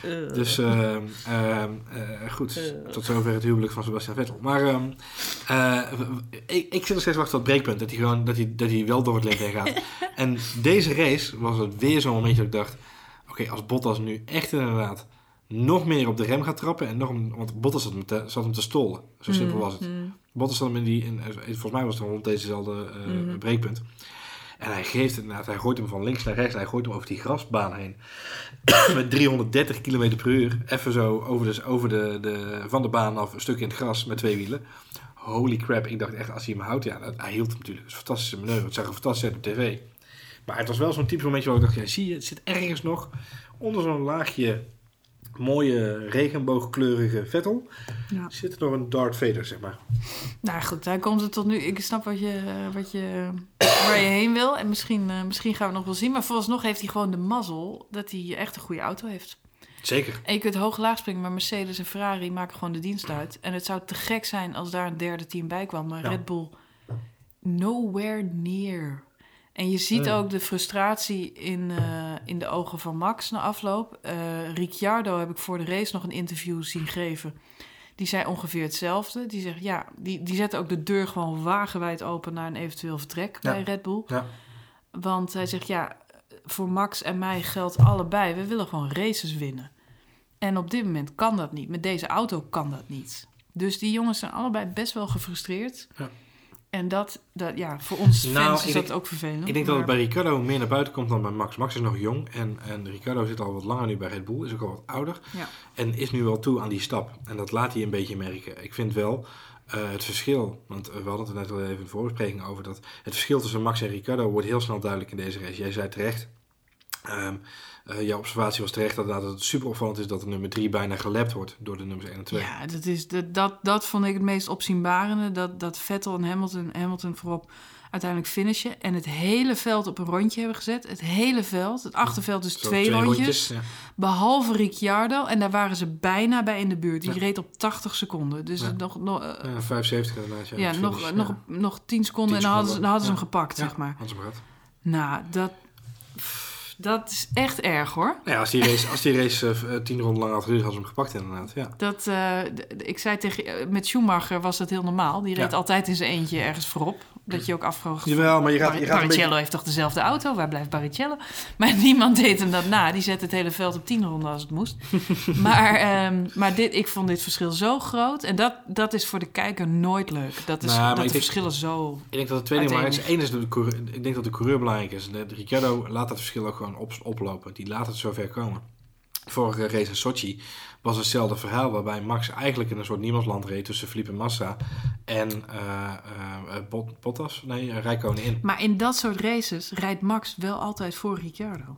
Eh, Dus ehm, ehm, eh, goed, tot zover het huwelijk van Sebastian Vettel. Maar ehm, eh, ik, ik zit nog steeds wachten op het breekpunt. Dat hij, gewoon, dat, hij, dat hij wel door het lint heen gaat. <laughs> en deze race was het weer zo'n momentje dat ik dacht... Oké, als Bottas nu echt inderdaad nog meer op de rem gaat trappen... En nog, want Bottas zat hem te, zat hem te stollen. Zo simpel was het. mm, Bottas zat hem in die... In, eh, volgens mij was het rond dezezelfde Mhm. breekpunt. En hij geeft het inderdaad, hij gooit hem van links naar rechts, hij gooit hem over die grasbaan heen. <coughs> met 330 km per uur, even zo over, de, over de, de, van de baan af, een stuk in het gras met twee wielen. Holy crap, ik dacht echt, als hij hem houdt, ja, dat, hij hield hem natuurlijk. Het is een fantastische manoeuvre, het zag er fantastisch uit op tv. Maar het was wel zo'n typisch momentje waar ik dacht, ja, zie je, het zit ergens nog onder zo'n laagje mooie regenboogkleurige Vettel. Ja. Zit er nog een Darth Vader, zeg maar. Nou goed, daar komt het tot nu. Ik snap wat je, wat je, waar je heen wil. En misschien, eh, misschien gaan we nog wel zien. Maar vooralsnog heeft hij gewoon de mazzel dat hij echt een goede auto heeft. Zeker. En je kunt hoog-laag springen, maar Mercedes en Ferrari maken gewoon de dienst uit. En het zou te gek zijn als daar een derde team bij kwam. Maar Ja. Red Bull, nowhere near. En je ziet Mm. ook de frustratie in, eh, in de ogen van Max na afloop. Eh Ricciardo heb ik voor de race nog een interview zien geven. Die zei ongeveer hetzelfde. Die zegt, ja, die, die zette ook de deur gewoon wagenwijd open naar een eventueel vertrek Ja. bij Red Bull. Ja. Want hij zegt, ja, voor Max en mij geldt allebei. We willen gewoon races winnen. En op dit moment kan dat niet. Met deze auto kan dat niet. Dus die jongens zijn allebei best wel gefrustreerd. Ja. En dat, dat, ja, voor ons Nou, fans is denk- dat ook vervelend. Ik denk dat het bij Ricardo meer naar buiten komt dan bij Max. Max is nog jong en, en Ricardo zit al wat langer nu bij Red Bull. Is ook al wat ouder. Ja. En is nu wel toe aan die stap. En dat laat hij een beetje merken. Ik vind wel eh, het verschil, want we hadden het net al even in de voorbespreking over, dat het verschil tussen Max en Ricardo wordt heel snel duidelijk in deze race. Jij zei terecht, ehm, eh, jouw observatie was terecht dat het super opvallend is dat de nummer 3 bijna gelapt wordt door de nummers 1 en 2. Ja, dat, is, dat, dat, dat vond ik het meest opzienbarende. Dat, dat Vettel en Hamilton, Hamilton voorop uiteindelijk finishen. En het hele veld op een rondje hebben gezet. Het hele veld. Het achterveld dus Zo, twee, rondjes. ja. Behalve Ricciardo. En daar waren ze bijna bij in de buurt. Die Ja. reed op 80 seconden. Dus Ja. nog, nog, eh, Ja, 75 inderdaad. Ja, ja, finish, nog, nog, nog 10 seconden 10 en dan hadden ze, dan hadden ze hem gepakt, zeg maar. hadden ze hem gehad. Nou, dat, pff, dat is echt erg hoor. Nou ja, als die race, als die race eh, eh, tien ronden lang had geduurd, hadden ze hem gepakt inderdaad. Ja. Dat, eh, ik zei tegen, met Schumacher was dat heel normaal. Die reed Ja. altijd in zijn eentje ergens voorop. Dat je ook afvroeg. Jawel, maar je gaat, je gaat een Barrichello beetje... heeft toch dezelfde auto? Waar blijft Barrichello? <laughs> Maar niemand deed hem dat na. Die zette het hele veld op tien ronden als het moest. <laughs> maar ehm, maar dit, ik vond dit verschil zo groot. En dat, dat is voor de kijker nooit leuk. Dat, is, Nou, dat de denk- verschillen zo... Ik denk dat het twee dingen is. Eén is, de coureur, ik denk dat de coureur belangrijk is. De, de Ricciardo laat dat verschil ook gewoon op, oplopen. Die laat het zover komen. Vorige race in Sochi was hetzelfde verhaal. Waarbij Max eigenlijk in een soort niemandsland reed tussen Felipe Massa en Bot- Bottas. Nee, uh, Rijkonen in. Maar in dat soort races rijdt Max wel altijd voor Ricciardo.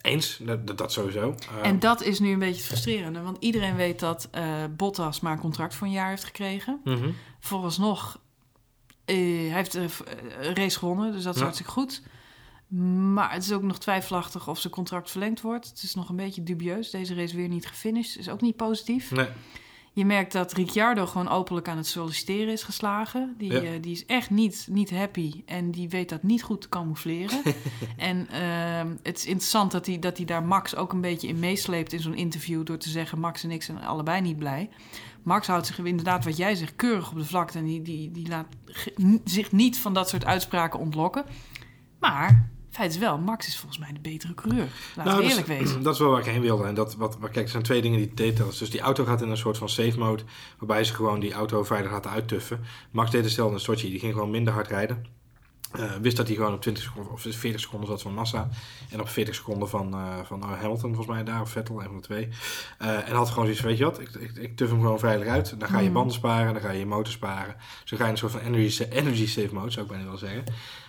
Eens, dat, dat- sowieso. En dat is nu een beetje het frustrerende. Want iedereen weet dat Bottas maar een contract voor een jaar heeft gekregen. mhm. Vooralsnog, eh, hij heeft een race gewonnen, dus dat is Ja. hartstikke goed. Maar het is ook nog twijfelachtig of zijn contract verlengd wordt. Het is nog een beetje dubieus. Deze race weer niet gefinished. Is ook niet positief. Nee, Je merkt dat Ricciardo gewoon openlijk aan het solliciteren is geslagen. Die, Ja. eh, die is echt niet, niet happy en die weet dat niet goed te camoufleren. <laughs> en ehm, het is interessant dat hij, dat hij daar Max ook een beetje in meesleept in zo'n interview... door te zeggen, Max en ik zijn allebei niet blij. Max houdt zich inderdaad, wat jij zegt, keurig op de vlakte... en die, die, die laat zich niet van dat soort uitspraken ontlokken. Maar feit is wel, Max is volgens mij de betere coureur. Laten we dat eerlijk is, wezen. <clears throat> Dat is wel waar ik heen wilde. En dat, wat, wat, kijk, er zijn twee dingen die details. Dus die auto gaat in een soort van safe mode, waarbij ze gewoon die auto veilig laten uittuffen. Max deed hetzelfde in Sochi. Die ging gewoon minder hard rijden. Eh, wist dat hij gewoon op 20 seconden of 40 seconden zat van Massa. En op 40 seconden van, eh, van eh, Hamilton, volgens mij daar, of Vettel, een van de twee. En had gewoon zoiets, weet je wat, ik, ik, ik tuf hem gewoon veilig uit. Dan ga je Mhm. banden sparen, dan ga je je motor sparen. Zo ga je een soort van energy, energy save mode, zou ik bijna wel zeggen.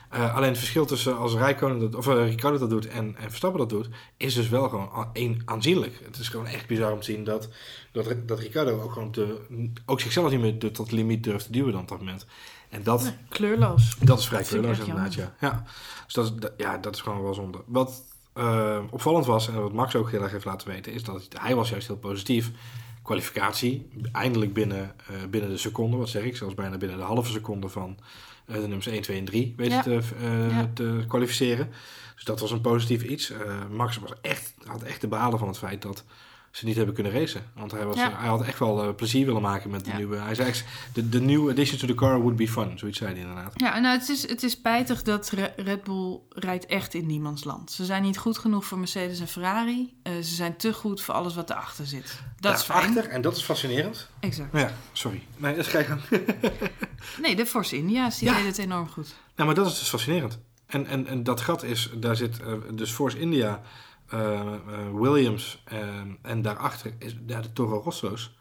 Eh, alleen het verschil tussen als Rijkonen dat, of uh, Ricardo dat doet en, en Verstappen dat doet, is dus wel gewoon één aanzienlijk. Het is gewoon echt bizar om te zien dat, dat, dat Ricardo ook gewoon de, ook zichzelf niet meer de- tot de limiet durft te duwen dan op dat moment. En dat, Nee, kleurloos. dat is vrij Dat kleurloos inderdaad, ja. ja. Dus dat ja, dat is gewoon wel zonde. Wat eh, opvallend was, en wat Max ook heel erg heeft laten weten, is dat hij was juist heel positief. Kwalificatie, eindelijk binnen, eh, binnen de seconde, wat zeg ik, zelfs bijna binnen de halve seconde van eh, de nummers 1, 2 en 3 weten Ja. te, eh, Ja. te kwalificeren. Dus dat was een positief iets. Eh, Max was echt, had echt te behalen van het feit dat ze niet hebben kunnen racen. Want hij, was, Ja. hij had echt wel eh, plezier willen maken met de Ja. nieuwe... Hij zei de, de new addition to the car would be fun. Zoiets zei hij inderdaad. Ja, nou, het is, het is spijtig dat Re- Red Bull rijdt echt in niemands land. Ze zijn niet goed genoeg voor Mercedes en Ferrari. Eh, ze zijn te goed voor alles wat erachter zit. Dat is fijn. Daarachter, en dat is fascinerend. Exact. Ja, sorry. Nee, dat je gaan. <laughs> Nee, de Force India's, die deden het enorm goed. Nou, maar dat is dus fascinerend. En, en, en dat gat is, daar zit eh, dus Force India, eh, eh, Williams eh, en daarachter is ja, de Toro Rosso's.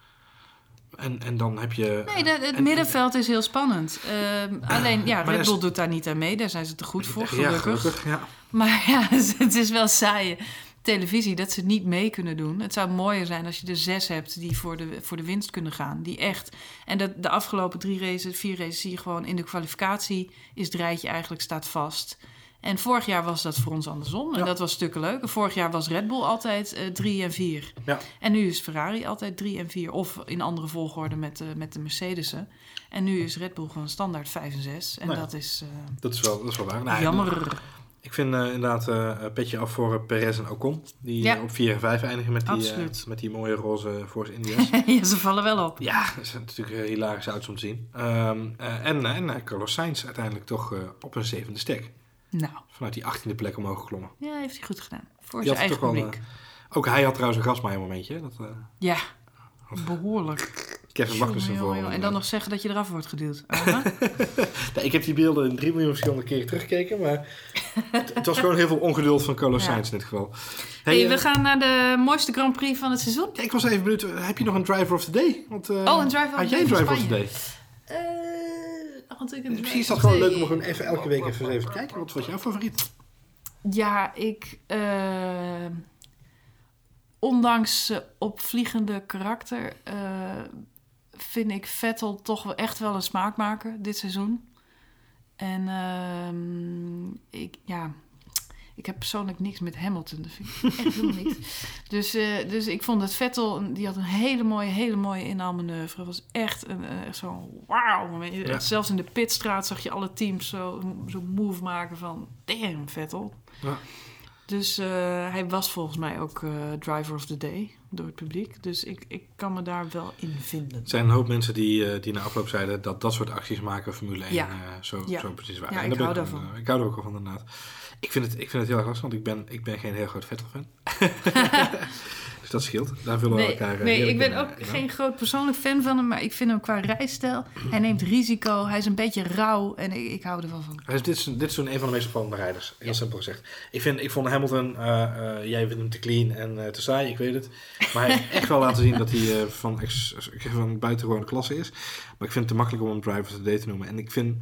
En, en dan heb je... Nee, de- het en- middenveld is heel spannend. Ehm, <clears throat> alleen, ja, Red Bull doet daar niet aan mee. Daar zijn ze te goed voor, Ja, gelukkig. gelukkig, ja. Maar <laughs> ja, het is wel saaie televisie dat ze niet mee kunnen doen. Het zou mooier zijn als je er zes hebt die voor de, voor de winst kunnen gaan. Die echt... En dat, de afgelopen drie races, vier races zie je gewoon in de kwalificatie... is het rijtje eigenlijk staat vast. En vorig jaar was dat voor ons andersom. En Ja. dat was stukken leuk. Vorig jaar was Red Bull altijd eh, drie en vier. Ja. En nu is Ferrari altijd drie en vier. Of in andere volgorde met de, met de Mercedes'en. En nu is Red Bull gewoon standaard vijf en zes. En Nou ja. dat is eh, Dat is wel, dat is wel waar. Nou, jammer. Ik vind eh, inderdaad eh, een petje af voor eh, Perez en Ocon. Die eh, op 4 en 5 eindigen met die, eh, met die mooie roze Force India's. <laughs> ja, ze vallen wel op. ja, dat zijn natuurlijk eh, hilarische auto's om te zien. Ehm, eh, en en eh, Carlos Sainz uiteindelijk toch eh, op een zevende stek. Nou, Vanuit die 18e plek omhoog geklommen. ja, heeft hij goed gedaan. Voor Die zijn had eigen wel, publiek. Ook hij had trouwens een grasmaaier momentje. Dat, eh, Ja, behoorlijk. Kevin Magnussen voor. En dan nog zeggen dat je eraf wordt geduwd. <laughs> Ik heb die beelden in 3 miljoen verschillende keren teruggekeken. Maar het, het was gewoon heel veel ongeduld van Carlos Ja. Sainz in dit geval. Hey, eh, we gaan naar de mooiste Grand Prix van het seizoen. ja, ik was even benieuwd, eh, heb je nog een driver of the day? Want, eh, Oh, een driver of Had the jij een day driver of the day? Eh, had ik een Misschien is dat driver gewoon leuk om gewoon even elke week even, even te kijken. Wat was jouw favoriet? Ja, ik... eh, ondanks opvliegende karakter... eh, vind ik Vettel toch wel echt wel een smaakmaker dit seizoen. En ehm, ik, ja, ik heb persoonlijk niks met Hamilton. Dat vind ik echt helemaal niks. <laughs> Dus, eh, dus ik vond dat Vettel, die had een hele mooie, hele mooie inhaalmanoeuvre. Het was echt, een, eh, echt zo'n wauw moment. Ja. Zelfs in de pitstraat zag je alle teams zo, zo move maken van... Damn, Vettel. Ja. Dus eh, hij was volgens mij ook eh, driver of the day door het publiek. Dus ik, ik kan me daar wel in vinden. Er zijn een hoop mensen die, eh, die na afloop zeiden dat dat soort acties maken Formule 1 Ja. eh, zo, Ja. zo precies waar. Ja, En ik hou daarvan. eh, ik hou er ook wel van inderdaad. Ik vind het, ik vind het heel erg lastig, want ik ben, ik ben geen heel groot Vettel-fan. <laughs> dus dat scheelt. Daar vullen we Nee, elkaar eh, nee ik ben in, ook eh, in geen groot persoonlijk fan van hem, maar ik vind hem qua rijstijl. Hij neemt risico, hij is een beetje rauw en ik, ik hou er wel van. Hij is dit, dit is een van de meest opvallende rijders. Heel simpel gezegd. Ik, vind, ik vond Hamilton, eh, jij vindt hem te clean en eh, te saai, ik weet het. Maar hij heeft echt wel laten zien dat hij van, ex, van buitengewone klasse is. Maar ik vind het te makkelijk om hem driver the day te noemen. En ik vind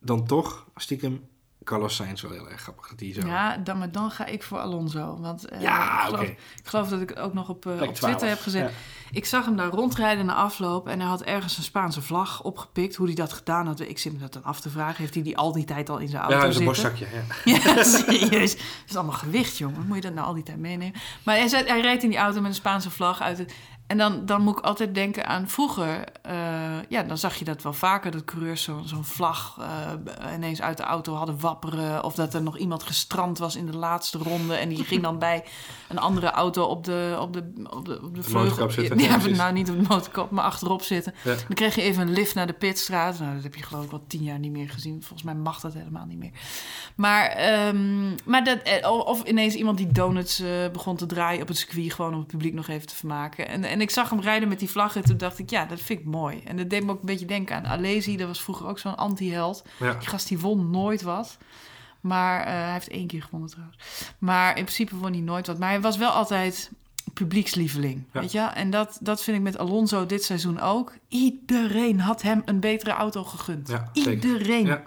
dan toch stiekem Carlos Sainz wel heel erg grappig. Dat hij zo... Ja, dan, maar dan ga ik voor Alonso. Want eh, Ja, ik, geloof, oké. ik geloof dat ik het ook nog op, eh, Plek op Twitter 12. heb gezet. Ja. Ik zag hem daar rondrijden na afloop en hij had ergens een Spaanse vlag opgepikt. Hoe hij dat gedaan had, ik zit me dat dan af te vragen. Heeft hij die al die tijd al in zijn auto Ja, zijn zitten? borstzakje. Ja. <laughs> Ja, serieus. Dat is allemaal gewicht, jongen. Moet je dat nou al die tijd meenemen? Maar hij, zei, hij rijdt in die auto met een Spaanse vlag uit het... En dan, dan moet ik altijd denken aan vroeger. eh, ja, dan zag je dat wel vaker. Dat coureurs zo- zo'n vlag eh, ineens uit de auto hadden wapperen. Of dat er nog iemand gestrand was in de laatste ronde. En die ging dan <laughs> bij een andere auto op de, op de, op de, op de, motorkap zitten, <laughs> Ja, ja, nou niet op de motorkap, maar achterop zitten. Ja. Dan kreeg je even een lift naar de pitstraat. Nou, dat heb je geloof ik al tien jaar niet meer gezien. Volgens mij mag dat helemaal niet meer. Maar, ehm, maar dat, eh, of ineens iemand die donuts begon te draaien op het circuit... gewoon om het publiek nog even te vermaken. En, en ik zag hem rijden met die vlag en toen dacht ik... ja, dat vind ik mooi. En dat deed me ook een beetje denken aan Alesi. Dat was vroeger ook zo'n anti-held. Ja. Die gast die won nooit wat. Maar eh, hij heeft één keer gewonnen trouwens. Maar in principe won hij nooit wat. Maar hij was wel altijd publiekslieveling. Ja. Weet je? En dat, dat vind ik met Alonso dit seizoen ook. Iedereen had hem een betere auto gegund. Ja. Iedereen.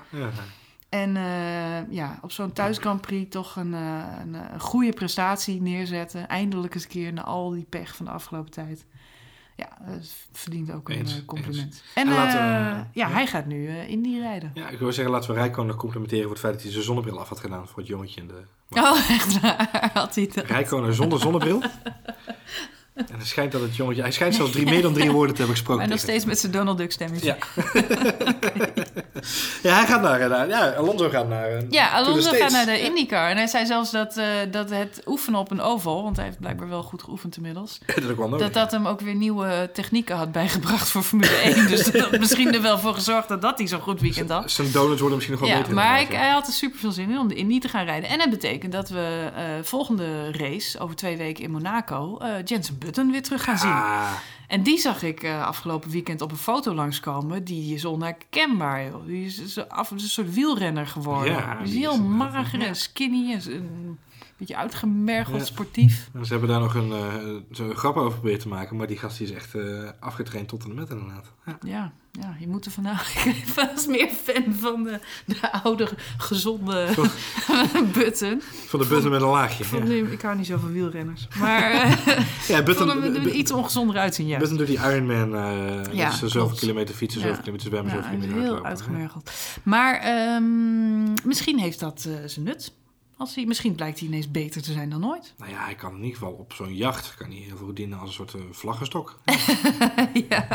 En eh, ja, op zo'n thuis Grand Prix toch een, eh, een, eh, een goede prestatie neerzetten. Eindelijk eens een keer na al die pech van de afgelopen tijd. Ja, dat verdient ook een Eens, compliment. eens. En, En laten we- eh, ja, ja. hij gaat nu eh Indy rijden. Ja, ik wil zeggen, laten we Rijkoon nog complimenteren voor het feit dat hij zijn zonnebril af had gedaan voor het jongetje in de... <laughs> Oh, echt waar? <laughs> Had hij dat? Rijkonen zonder zonnebril. En het schijnt dat het jongetje... Hij schijnt zelfs drie, meer dan drie woorden te hebben gesproken. Maar nog steeds met zijn Donald Duck stemmetje. Ja. <laughs> <laughs> ja, hij gaat naar... naar ja, Alonso gaat naar... eh, Ja, Alonso gaat naar de IndyCar. En hij zei zelfs dat, eh, dat het oefenen op een oval... want hij heeft blijkbaar wel goed geoefend inmiddels... dat ook wel nodig. dat dat hem ook weer nieuwe technieken had bijgebracht voor Formule 1. <laughs> dus dat had misschien er wel voor gezorgd dat, dat hij zo'n goed weekend had. Zijn donuts worden misschien nog wel Ja, beter. maar hij, had er super veel zin in om de Indy te gaan rijden. En dat betekent dat we eh, volgende race, over twee weken in Monaco... eh Jensen Button weer terug gaan zien. En die zag ik eh, afgelopen weekend op een foto langskomen. Die is onherkenbaar, joh. Die is, af, een soort wielrenner geworden. Ja, die is heel mager en skinny. En beetje uitgemergeld, Ja. sportief. Ze hebben daar nog een, zo'n grap over proberen te maken, maar die gast die is echt eh, afgetraind tot en met inderdaad. Ja. Ja, ja, je moet er vandaag. <laughs> Ik was meer fan van de, de oude, gezonde <laughs> Button. Van de button met een laagje. Ja, Ik hou niet zo van wielrenners. Maar eh, <laughs> ja hem Button, er iets ongezonder uitzien, ja. Button doet die Ironman, eh Ja, dus zoveel klopt. kilometer fietsen, zoveel kilometer zwemmen, zoveel kilometer heel uitgemergeld. Maar ehm, misschien heeft dat zijn nut. Als hij, misschien blijkt hij ineens beter te zijn dan ooit. Nou ja, hij kan in ieder geval op zo'n jacht kan hij heel veel dienen als een soort eh, vlaggenstok. <laughs> ja.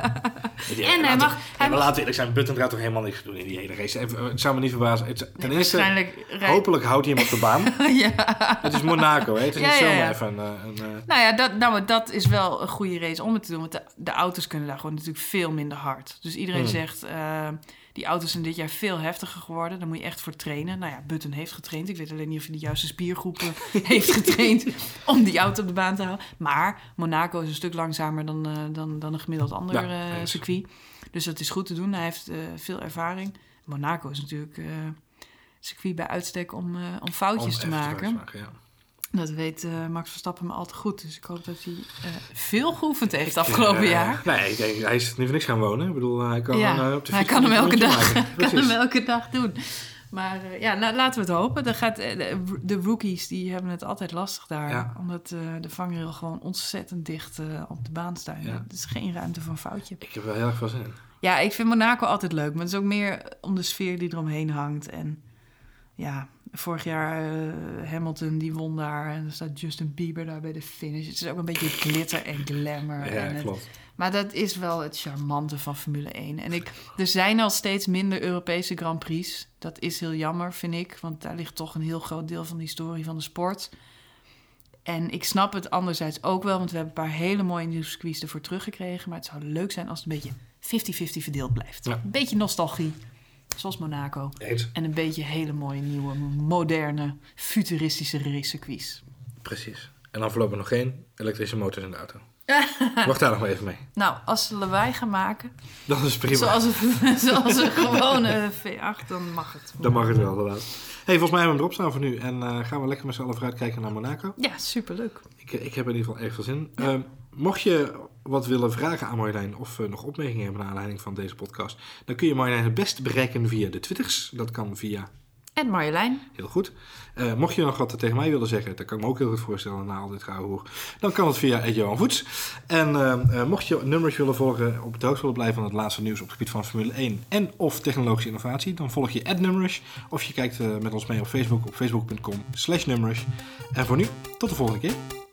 Ja, En hij mag- hij maar mag- laten we eerlijk zijn, Button gaat toch helemaal niks doen in die hele race. Even, Het zou me niet verbazen. Het- Ten eerste, hopelijk houdt hij hem op de baan. <laughs> ja. Het is Monaco, hè? Het is Ja, niet ja, zomaar ja. even een... eh, een eh, Nou ja, dat, nou, dat is wel een goede race om het te doen. Want de, de auto's kunnen daar gewoon natuurlijk veel minder hard. Dus iedereen Hmm. zegt, eh, die auto's zijn dit jaar veel heftiger geworden. Daar moet je echt voor trainen. Nou ja, Button heeft getraind. Ik weet alleen niet of hij de juiste spiergroepen <laughs> heeft getraind om die auto op de baan te houden. Maar Monaco is een stuk langzamer dan, eh, dan, dan een gemiddeld ander Ja, eh, circuit. Dus dat is goed te doen. Hij heeft eh, veel ervaring. Monaco is natuurlijk... circuit bij uitstek om, om foutjes om te maken. maken, ja. Dat weet eh, Max Verstappen maar al te goed. Dus ik hoop dat hij eh, veel geoefend heeft afgelopen Eh, jaar. Nee, ik denk, hij is niet voor niks gaan wonen. Ik bedoel, hij kan Ja, op de hij <laughs> kan hem elke dag, kan hem elke dag doen. Maar ja, la- laten we het hopen. Dan gaat, de, de rookies die hebben het altijd lastig daar. Ja. Omdat de vangrail gewoon ontzettend dicht op de baan staat. Ja. Er is geen ruimte voor een foutje. Ik heb er wel heel erg veel zin in. Ja, ik vind Monaco altijd leuk. Maar het is ook meer om de sfeer die eromheen hangt. En ja, vorig jaar eh, Hamilton die won daar. En er staat Justin Bieber daar bij de finish. Het is ook een beetje glitter en glamour. Ja, en het- klopt. maar dat is wel het charmante van Formule 1. En ik, er zijn al steeds minder Europese Grand Prix. Dat is heel jammer, vind ik. Want daar ligt toch een heel groot deel van de historie van de sport. En ik snap het anderzijds ook wel, want we hebben een paar hele mooie nieuwsquiz ervoor teruggekregen. Maar het zou leuk zijn als het een beetje 50-50 verdeeld blijft. Ja. Een beetje nostalgie, zoals Monaco. Eens. En een beetje hele mooie, nieuwe, moderne, futuristische racecircuits. Precies. En dan voorlopig nog geen elektrische motors in de auto. <laughs> Wacht daar nog maar even mee. Nou, als ze lawaai gaan maken, Dat is prima. zoals een, <laughs> zoals een gewone V8, dan mag het. Dan mag het wel, inderdaad. Hey, volgens mij hebben we hem erop staan voor nu. En eh, gaan we lekker met z'n allen vooruit kijken naar Monaco. Ja, superleuk. Ik, ik heb er in ieder geval erg veel zin. in. Ehm, mocht je wat willen vragen aan Marjolein of eh, nog opmerkingen hebben naar aanleiding van deze podcast, dan kun je Marjolein het best bereiken via de Twitters. Dat kan via En Marjolein. Heel goed. Eh, mocht je nog wat tegen mij willen zeggen, dat kan ik me ook heel goed voorstellen na al dit hoer, dan kan het via Johan Voets. En eh, eh, mocht je nummers willen volgen, op de hoogte willen blijven van het laatste nieuws op het gebied van Formule 1 en of technologische innovatie, dan volg je @numrush of je kijkt met ons mee op Facebook op facebook.com/numrush. En voor nu, tot de volgende keer.